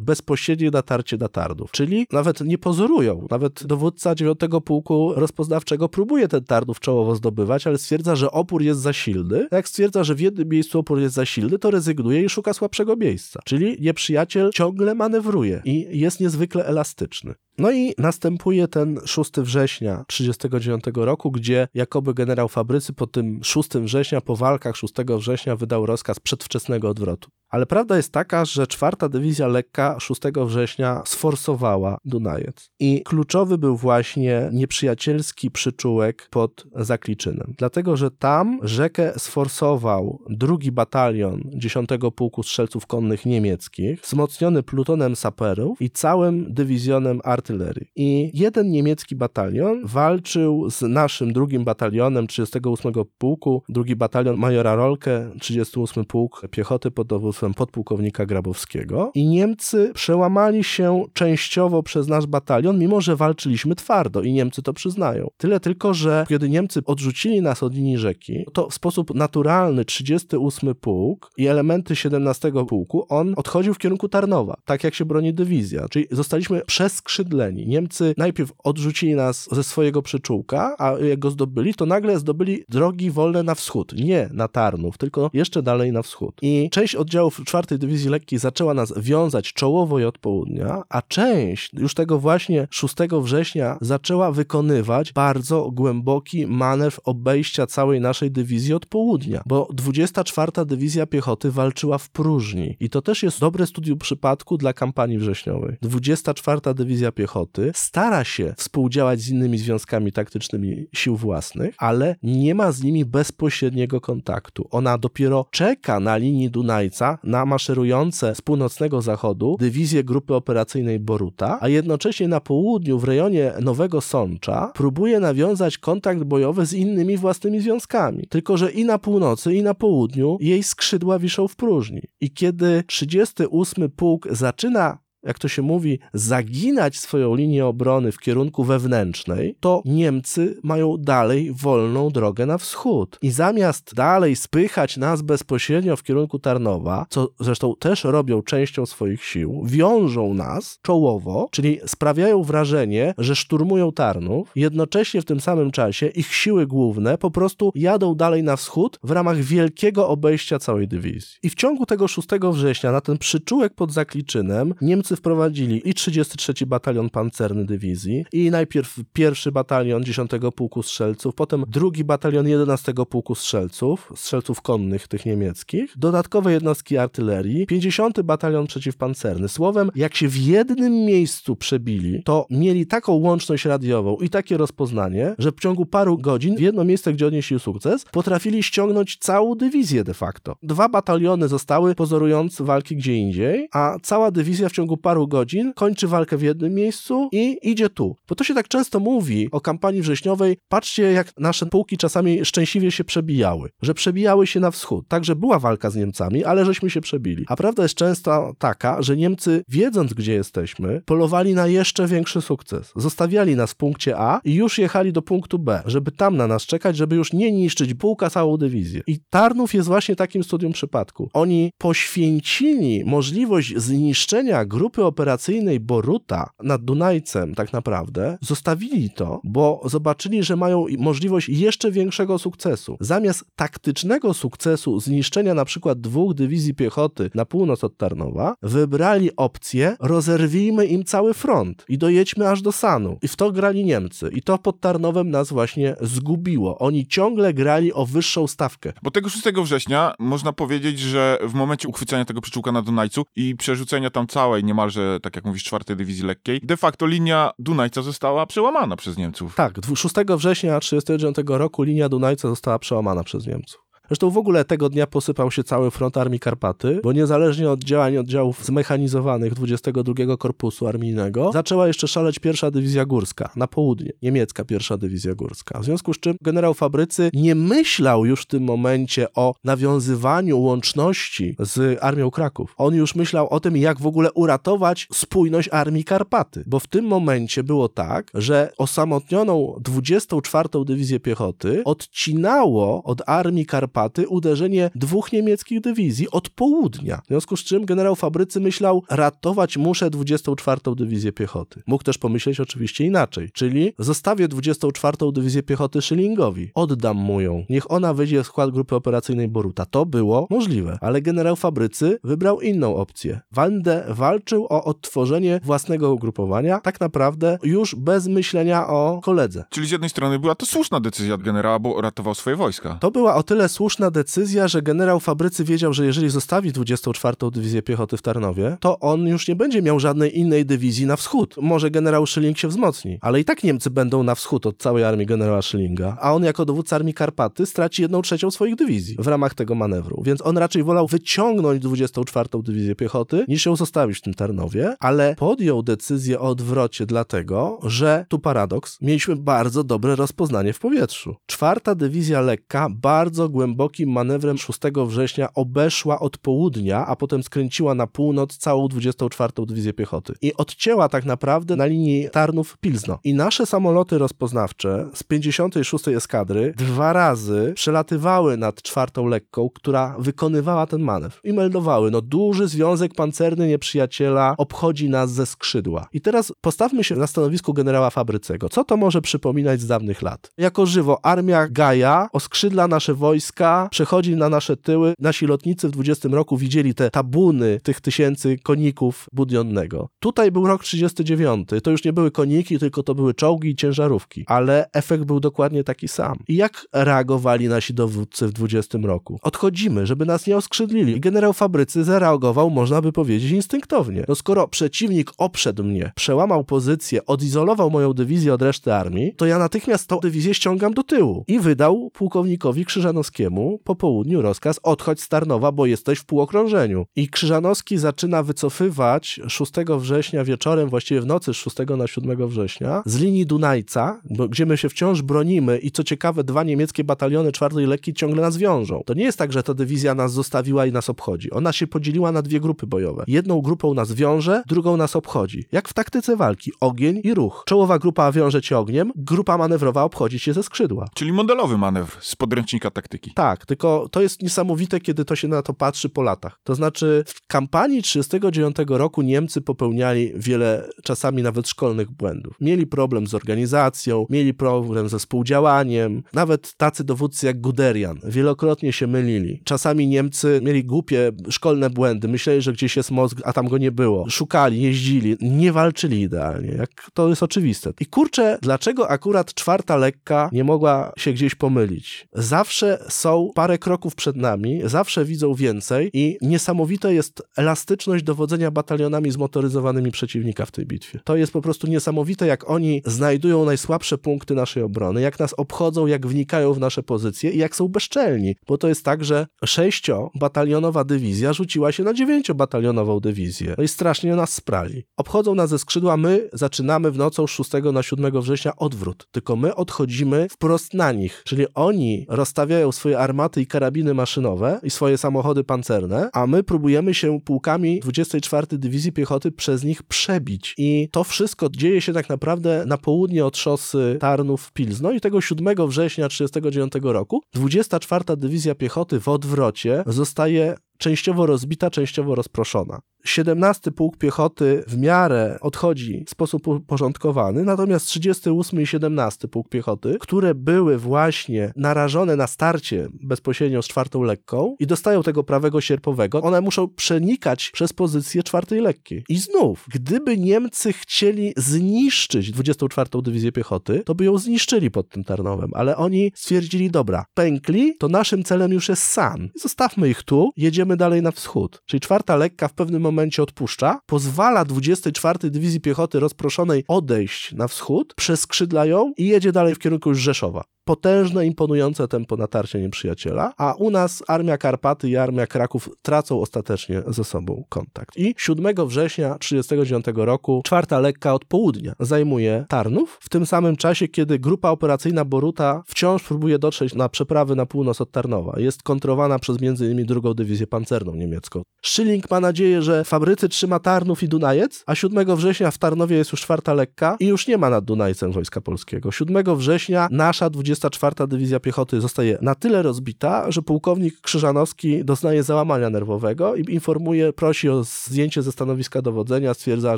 bezpośrednie natarcie na Tarnów. Czyli nawet nie pozorują. Nawet dowódca 9 pułku rozpoznawczego próbuje ten Tarnów czołowo zdobywać, ale stwierdza, że opór jest za silny. Jak stwierdza, że w jednym miejscu opór jest za silny, to rezygnuje i szuka słabszego miejsca. Czyli nieprzyjaciel ciągle manewruje i jest niezwykle elastyczny. No i następuje ten 6 września 1939 roku, gdzie jakoby generał Fabrycy po tym 6 września, po walkach 6 września wydał rozkaz przedwczesnego odwrotu. Ale prawda jest taka, że czwarta dywizja lekka 6 września sforsowała Dunajec. I kluczowy był właśnie nieprzyjacielski przyczółek pod Zakliczynem. Dlatego, że tam rzekę sforsował drugi batalion 10 Pułku Strzelców Konnych Niemieckich, wzmocniony plutonem saperów i całym dywizjonem artylerii. I jeden niemiecki batalion walczył z naszym drugim batalionem 38 Pułku, drugi batalion majora Rolke, 38 Pułk Piechoty pod dowództwem podpułkownika Grabowskiego i Niemcy przełamali się częściowo przez nasz batalion, mimo że walczyliśmy twardo i Niemcy to przyznają. Tyle tylko, że kiedy Niemcy odrzucili nas od linii rzeki, to w sposób naturalny 38 pułk i elementy 17 pułku, on odchodził w kierunku Tarnowa, tak jak się broni dywizja, czyli zostaliśmy przeskrzydleni. Niemcy najpierw odrzucili nas ze swojego przyczółka, a jak go zdobyli, to nagle zdobyli drogi wolne na wschód, nie na Tarnów, tylko jeszcze dalej na wschód. I część oddziału generałów 4 Dywizji Lekkiej zaczęła nas wiązać czołowo i od południa, a część już tego właśnie 6 września zaczęła wykonywać bardzo głęboki manewr obejścia całej naszej dywizji od południa, bo 24 Dywizja Piechoty walczyła w próżni i to też jest dobre studium przypadku dla kampanii wrześniowej. 24 Dywizja Piechoty stara się współdziałać z innymi związkami taktycznymi sił własnych, ale nie ma z nimi bezpośredniego kontaktu. Ona dopiero czeka na linii Dunajca na maszerujące z północnego zachodu dywizje grupy operacyjnej Boruta, a jednocześnie na południu w rejonie Nowego Sącza próbuje nawiązać kontakt bojowy z innymi własnymi związkami. Tylko, że i na północy, i na południu jej skrzydła wiszą w próżni. I kiedy 38 pułk zaczyna jak to się mówi, zaginać swoją linię obrony w kierunku wewnętrznej, to Niemcy mają dalej wolną drogę na wschód. I zamiast dalej spychać nas bezpośrednio w kierunku Tarnowa, co zresztą też robią częścią swoich sił, wiążą nas czołowo, czyli sprawiają wrażenie, że szturmują Tarnów, jednocześnie w tym samym czasie ich siły główne po prostu jadą dalej na wschód w ramach wielkiego obejścia całej dywizji. I w ciągu tego 6 września na ten przyczółek pod Zakliczynem Niemcy wprowadzili i 33 Batalion Pancerny Dywizji, i najpierw pierwszy batalion 10 Pułku Strzelców, potem drugi batalion 11 Pułku Strzelców, strzelców konnych tych niemieckich, dodatkowe jednostki artylerii, 50 Batalion Przeciwpancerny. Słowem, jak się w jednym miejscu przebili, to mieli taką łączność radiową i takie rozpoznanie, że w ciągu paru godzin w jedno miejsce, gdzie odnieśli sukces, potrafili ściągnąć całą dywizję de facto. Dwa bataliony zostały pozorując walki gdzie indziej, a cała dywizja w ciągu paru godzin kończy walkę w jednym miejscu i idzie tu. Bo to się tak często mówi o kampanii wrześniowej, patrzcie jak nasze pułki czasami szczęśliwie się przebijały, że przebijały się na wschód. Także była walka z Niemcami, ale żeśmy się przebili. A prawda jest często taka, że Niemcy wiedząc gdzie jesteśmy, polowali na jeszcze większy sukces. Zostawiali nas w punkcie A i już jechali do punktu B, żeby tam na nas czekać, żeby już nie niszczyć pułka całą dywizję. I Tarnów jest właśnie takim studium przypadku. Oni poświęcili możliwość zniszczenia grupy operacyjnej Boruta nad Dunajcem tak naprawdę, zostawili to, bo zobaczyli, że mają możliwość jeszcze większego sukcesu. Zamiast taktycznego sukcesu zniszczenia na przykład dwóch dywizji piechoty na północ od Tarnowa, wybrali opcję rozerwijmy im cały front i dojedźmy aż do Sanu. I w to grali Niemcy. I to pod Tarnowem nas właśnie zgubiło. Oni ciągle grali o wyższą stawkę. Bo tego 6 września można powiedzieć, że w momencie uchwycenia tego przyczółka na Dunajcu i przerzucenia tam całej niemalże, tak jak mówisz, czwartej dywizji lekkiej, de facto linia Dunajca została przełamana przez Niemców. Tak, 6 września 1939 roku linia Dunajca została przełamana przez Niemców. Zresztą w ogóle tego dnia posypał się cały front Armii Karpaty, bo niezależnie od działań oddziałów zmechanizowanych 22 Korpusu Armijnego, zaczęła jeszcze szaleć pierwsza dywizja górska na południe, niemiecka pierwsza dywizja górska. W związku z czym generał Fabrycy nie myślał już w tym momencie o nawiązywaniu łączności z Armią Kraków. On już myślał o tym, jak w ogóle uratować spójność Armii Karpaty, bo w tym momencie było tak, że osamotnioną 24 Dywizję Piechoty odcinało od Armii Karpaty Karpaty uderzenie dwóch niemieckich dywizji od południa. W związku z czym generał Fabrycy myślał, ratować muszę 24. Dywizję Piechoty. Mógł też pomyśleć oczywiście inaczej, czyli zostawię 24. Dywizję Piechoty Schillingowi, oddam mu ją, niech ona wejdzie w skład grupy operacyjnej Boruta. To było możliwe, ale generał Fabrycy wybrał inną opcję. Wande walczył o odtworzenie własnego ugrupowania, tak naprawdę już bez myślenia o koledze. Czyli z jednej strony była to słuszna decyzja od generała, bo ratował swoje wojska. To była o tyle słuszna słuszna decyzja, że generał Fabrycy wiedział, że jeżeli zostawi 24. Dywizję Piechoty w Tarnowie, to on już nie będzie miał żadnej innej dywizji na wschód. Może generał Schilling się wzmocni, ale i tak Niemcy będą na wschód od całej armii generała Schillinga, a on jako dowódca armii Karpaty straci jedną trzecią swoich dywizji w ramach tego manewru. Więc on raczej wolał wyciągnąć 24. Dywizję Piechoty, niż ją zostawić w tym Tarnowie, ale podjął decyzję o odwrocie dlatego, że tu paradoks, mieliśmy bardzo dobre rozpoznanie w powietrzu. Czwarta dywizja lekka bardzo głęboko głębokim manewrem 6 września obeszła od południa, a potem skręciła na północ całą 24. Dywizję Piechoty i odcięła tak naprawdę na linii Tarnów-Pilzno. I nasze samoloty rozpoznawcze z 56. eskadry dwa razy przelatywały nad czwartą lekką, która wykonywała ten manewr i meldowały, no duży związek pancerny nieprzyjaciela obchodzi nas ze skrzydła. I teraz postawmy się na stanowisku generała Fabrycego. Co to może przypominać z dawnych lat? Jako żywo armia Gaja oskrzydla nasze wojska Lekka przechodzi na nasze tyły. Nasi lotnicy w 20 roku widzieli te tabuny tych tysięcy koników budionnego. Tutaj był rok 39. To już nie były koniki, tylko to były czołgi i ciężarówki. Ale efekt był dokładnie taki sam. I jak reagowali nasi dowódcy w 20 roku? Odchodzimy, żeby nas nie oskrzydlili. I generał Fabrycy zareagował, można by powiedzieć, instynktownie. No skoro przeciwnik oprzedł mnie, przełamał pozycję, odizolował moją dywizję od reszty armii, to ja natychmiast tą dywizję ściągam do tyłu. I wydał pułkownikowi Krzyżanowskiemu po południu rozkaz odchodź z Tarnowa, bo jesteś w półokrążeniu. I Krzyżanowski zaczyna wycofywać 6 września wieczorem, właściwie w nocy z 6 na 7 września, z linii Dunajca, gdzie my się wciąż bronimy i co ciekawe, dwa niemieckie bataliony czwartej lekki ciągle nas wiążą. To nie jest tak, że ta dywizja nas zostawiła i nas obchodzi. Ona się podzieliła na dwie grupy bojowe. Jedną grupą nas wiąże, drugą nas obchodzi. Jak w taktyce walki, ogień i ruch. Czołowa grupa wiąże cię ogniem, grupa manewrowa obchodzi cię ze skrzydła. Czyli modelowy manewr z podręcznika taktyki. Tak, tylko to jest niesamowite, kiedy to się na to patrzy po latach. To znaczy, w kampanii 1939 roku Niemcy popełniali wiele, czasami nawet szkolnych błędów. Mieli problem z organizacją, mieli problem ze współdziałaniem. Nawet tacy dowódcy jak Guderian wielokrotnie się mylili. Czasami Niemcy mieli głupie, szkolne błędy. Myśleli, że gdzieś jest mózg, a tam go nie było. Szukali, jeździli, nie walczyli idealnie, jak to jest oczywiste. I kurczę, dlaczego akurat czwarta lekka nie mogła się gdzieś pomylić? Zawsze są parę kroków przed nami, zawsze widzą więcej i niesamowita jest elastyczność dowodzenia batalionami zmotoryzowanymi przeciwnika w tej bitwie. To jest po prostu niesamowite, jak oni znajdują najsłabsze punkty naszej obrony, jak nas obchodzą, jak wnikają w nasze pozycje i jak są bezczelni. Bo to jest tak, że sześciobatalionowa dywizja rzuciła się na dziewięciobatalionową dywizję. No i strasznie nas sprali. Obchodzą nas ze skrzydła, my zaczynamy w nocą z 6 na 7 września odwrót. Tylko my odchodzimy wprost na nich. Czyli oni rozstawiają swoje armaty i karabiny maszynowe i swoje samochody pancerne, a my próbujemy się pułkami 24 Dywizji Piechoty przez nich przebić. I to wszystko dzieje się tak naprawdę na południe od szosy Tarnów-Pilzno i tego 7 września 1939 roku 24 Dywizja Piechoty w odwrocie zostaje częściowo rozbita, częściowo rozproszona. 17 Pułk Piechoty w miarę odchodzi w sposób uporządkowany, natomiast 38 i 17 Pułk Piechoty, które były właśnie narażone na starcie bezpośrednio z czwartą lekką i dostają tego prawego sierpowego, one muszą przenikać przez pozycję czwartej lekkiej. I znów, gdyby Niemcy chcieli zniszczyć 24 Dywizję Piechoty, to by ją zniszczyli pod tym Tarnowem, ale oni stwierdzili, dobra, pękli, to naszym celem już jest San. Zostawmy ich tu, jedziemy dalej na wschód. Czyli czwarta lekka w pewnym momencie odpuszcza, pozwala 24 Dywizji Piechoty rozproszonej odejść na wschód, przeskrzydla ją i jedzie dalej w kierunku już Rzeszowa potężne, imponujące tempo natarcia nieprzyjaciela, a u nas Armia Karpaty i Armia Kraków tracą ostatecznie ze sobą kontakt. I 7 września 1939 roku czwarta lekka od południa zajmuje Tarnów, w tym samym czasie, kiedy grupa operacyjna Boruta wciąż próbuje dotrzeć na przeprawy na północ od Tarnowa. Jest kontrowana przez m.in. drugą dywizję pancerną niemiecką. Schilling ma nadzieję, że fabrycy trzyma Tarnów i Dunajec, a 7 września w Tarnowie jest już czwarta lekka i już nie ma nad Dunajcem Wojska Polskiego. 7 września nasza 20 24 Dywizja Piechoty zostaje na tyle rozbita, że pułkownik Krzyżanowski doznaje załamania nerwowego i informuje, prosi o zdjęcie ze stanowiska dowodzenia, stwierdza,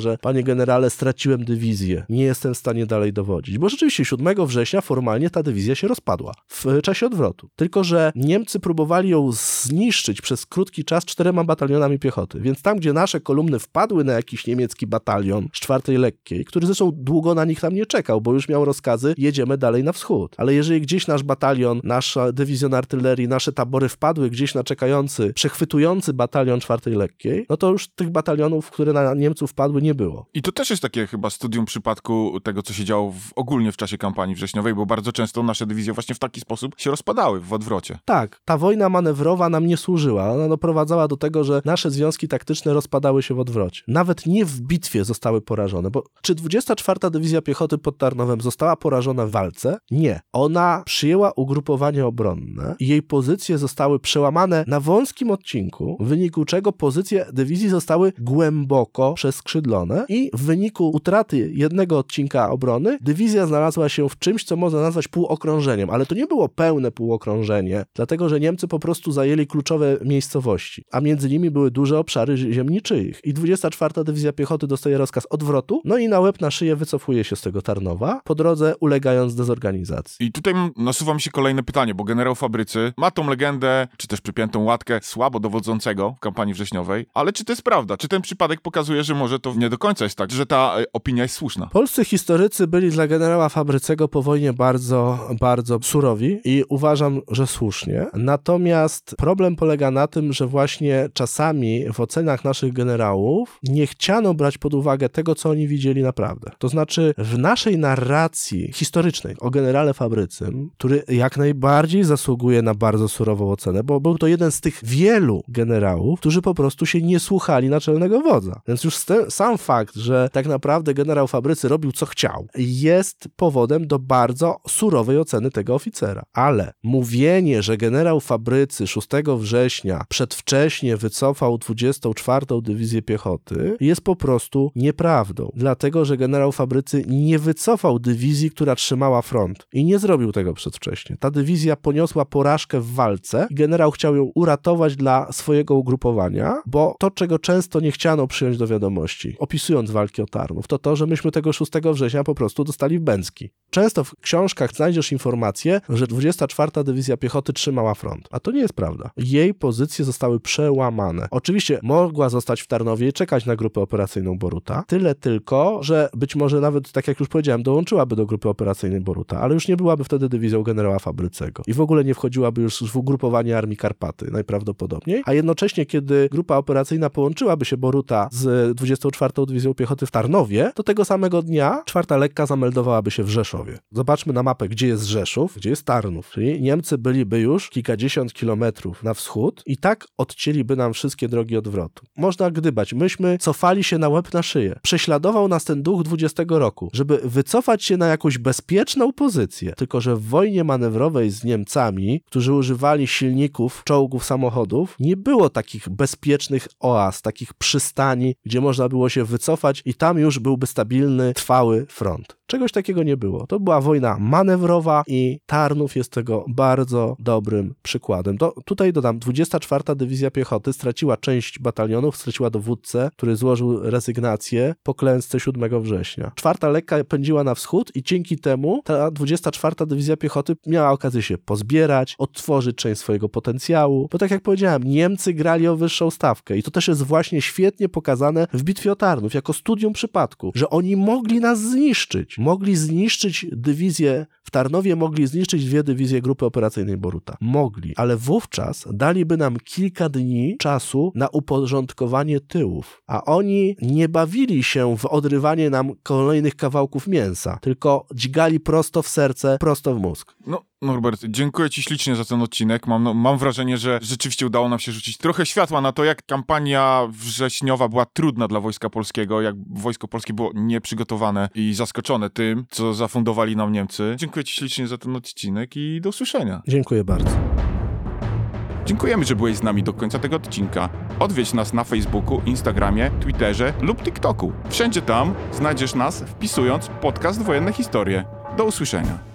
że panie generale, straciłem dywizję, nie jestem w stanie dalej dowodzić. Bo rzeczywiście 7 września formalnie ta dywizja się rozpadła w czasie odwrotu. Tylko, że Niemcy próbowali ją zniszczyć przez krótki czas czterema batalionami piechoty. Więc tam, gdzie nasze kolumny wpadły na jakiś niemiecki batalion z czwartej lekkiej, który zresztą długo na nich tam nie czekał, bo już miał rozkazy, jedziemy dalej na wschód. Ale jeżeli gdzieś nasz batalion, nasza dywizjon artylerii, nasze tabory wpadły gdzieś na czekający, przechwytujący batalion czwartej lekkiej, no to już tych batalionów, które na Niemców wpadły, nie było. I to też jest takie chyba studium przypadku tego, co się działo w, ogólnie w czasie kampanii wrześniowej, bo bardzo często nasze dywizje właśnie w taki sposób się rozpadały w odwrocie. Tak, ta wojna manewrowa nam nie służyła. Ona doprowadzała do tego, że nasze związki taktyczne rozpadały się w odwrocie. Nawet nie w bitwie zostały porażone, bo czy 24 Dywizja Piechoty pod Tarnowem została porażona w walce? Nie. Ona przyjęła ugrupowanie obronne i jej pozycje zostały przełamane na wąskim odcinku, w wyniku czego pozycje dywizji zostały głęboko przeskrzydlone i w wyniku utraty jednego odcinka obrony dywizja znalazła się w czymś, co można nazwać półokrążeniem, ale to nie było pełne półokrążenie, dlatego że Niemcy po prostu zajęli kluczowe miejscowości, a między nimi były duże obszary ziem niczyich. I 24 Dywizja Piechoty dostaje rozkaz odwrotu, no i na łeb na szyję wycofuje się z tego Tarnowa, po drodze ulegając dezorganizacji. I tutaj tutaj nasuwa mi się kolejne pytanie, bo generał Fabrycy ma tą legendę, czy też przypiętą łatkę słabo dowodzącego w kampanii wrześniowej, ale czy to jest prawda? Czy ten przypadek pokazuje, że może to nie do końca jest tak, że ta e, opinia jest słuszna? Polscy historycy byli dla generała Fabrycego po wojnie bardzo, bardzo surowi i uważam, że słusznie. Natomiast problem polega na tym, że właśnie czasami w ocenach naszych generałów nie chciano brać pod uwagę tego, co oni widzieli naprawdę. To znaczy w naszej narracji historycznej o generale Fabrycym, który jak najbardziej zasługuje na bardzo surową ocenę, bo był to jeden z tych wielu generałów, którzy po prostu się nie słuchali naczelnego wodza. Więc już sam fakt, że tak naprawdę generał Fabrycy robił co chciał, jest powodem do bardzo surowej oceny tego oficera. Ale mówienie, że generał Fabrycy 6 września przedwcześnie wycofał 24. Dywizję Piechoty, jest po prostu nieprawdą. Dlatego, że generał Fabrycy nie wycofał dywizji, która trzymała front. I nie zrobił tego przedwcześnie. Ta dywizja poniosła porażkę w walce i generał chciał ją uratować dla swojego ugrupowania, bo to, czego często nie chciano przyjąć do wiadomości, opisując walki o Tarnów, to to, że myśmy tego 6 września po prostu dostali w Bęcki. Często w książkach znajdziesz informację, że 24. Dywizja Piechoty trzymała front, a to nie jest prawda. Jej pozycje zostały przełamane. Oczywiście mogła zostać w Tarnowie i czekać na grupę operacyjną Boruta, tyle tylko, że być może nawet, tak jak już powiedziałem, dołączyłaby do grupy operacyjnej Boruta, ale już nie byłaby wtedy dywizją generała Fabrycego i w ogóle nie wchodziłaby już w ugrupowanie Armii Karpaty, najprawdopodobniej, a jednocześnie, kiedy grupa operacyjna połączyłaby się Boruta z 24. Dywizją Piechoty w Tarnowie, to tego samego dnia czwarta lekka zameldowałaby się w Rzeszowie. Zobaczmy na mapę, gdzie jest Rzeszów, gdzie jest Tarnów, czyli Niemcy byliby już kilkadziesiąt kilometrów na wschód i tak odcięliby nam wszystkie drogi odwrotu. Można gdybać, myśmy cofali się na łeb na szyję. Prześladował nas ten duch 20 roku, żeby wycofać się na jakąś bezpieczną pozycję. Tylko, że w wojnie manewrowej z Niemcami, którzy używali silników, czołgów, samochodów, nie było takich bezpiecznych oaz, takich przystani, gdzie można było się wycofać i tam już byłby stabilny, trwały front. Czegoś takiego nie było. To była wojna manewrowa i Tarnów jest tego bardzo dobrym przykładem. Do, tutaj dodam, 24. Dywizja Piechoty straciła część batalionów, straciła dowódcę, który złożył rezygnację po klęsce 7 września. Czwarta lekka pędziła na wschód i dzięki temu ta 24. Dywizja Piechoty miała okazję się pozbierać, odtworzyć część swojego potencjału, bo tak jak powiedziałem, Niemcy grali o wyższą stawkę i to też jest właśnie świetnie pokazane w Bitwie o Tarnów, jako studium przypadku, że oni mogli nas zniszczyć. Mogli zniszczyć dywizję w Tarnowie, mogli zniszczyć dwie dywizje grupy operacyjnej Boruta. Mogli, ale wówczas daliby nam kilka dni czasu na uporządkowanie tyłów, a oni nie bawili się w odrywanie nam kolejnych kawałków mięsa, tylko dźgali prosto w serce, prosto w mózg. No, Norbert, dziękuję Ci ślicznie za ten odcinek. Mam, no, mam wrażenie, że rzeczywiście udało nam się rzucić trochę światła na to, jak kampania wrześniowa była trudna dla Wojska Polskiego, jak Wojsko Polskie było nieprzygotowane i zaskoczone tym, co zafundowali nam Niemcy. Dziękuję Ci ślicznie za ten odcinek i do usłyszenia. Dziękuję bardzo. Dziękujemy, że byłeś z nami do końca tego odcinka. Odwiedź nas na Facebooku, Instagramie, Twitterze lub TikToku. Wszędzie tam znajdziesz nas wpisując podcast Wojenne Historie. Do usłyszenia.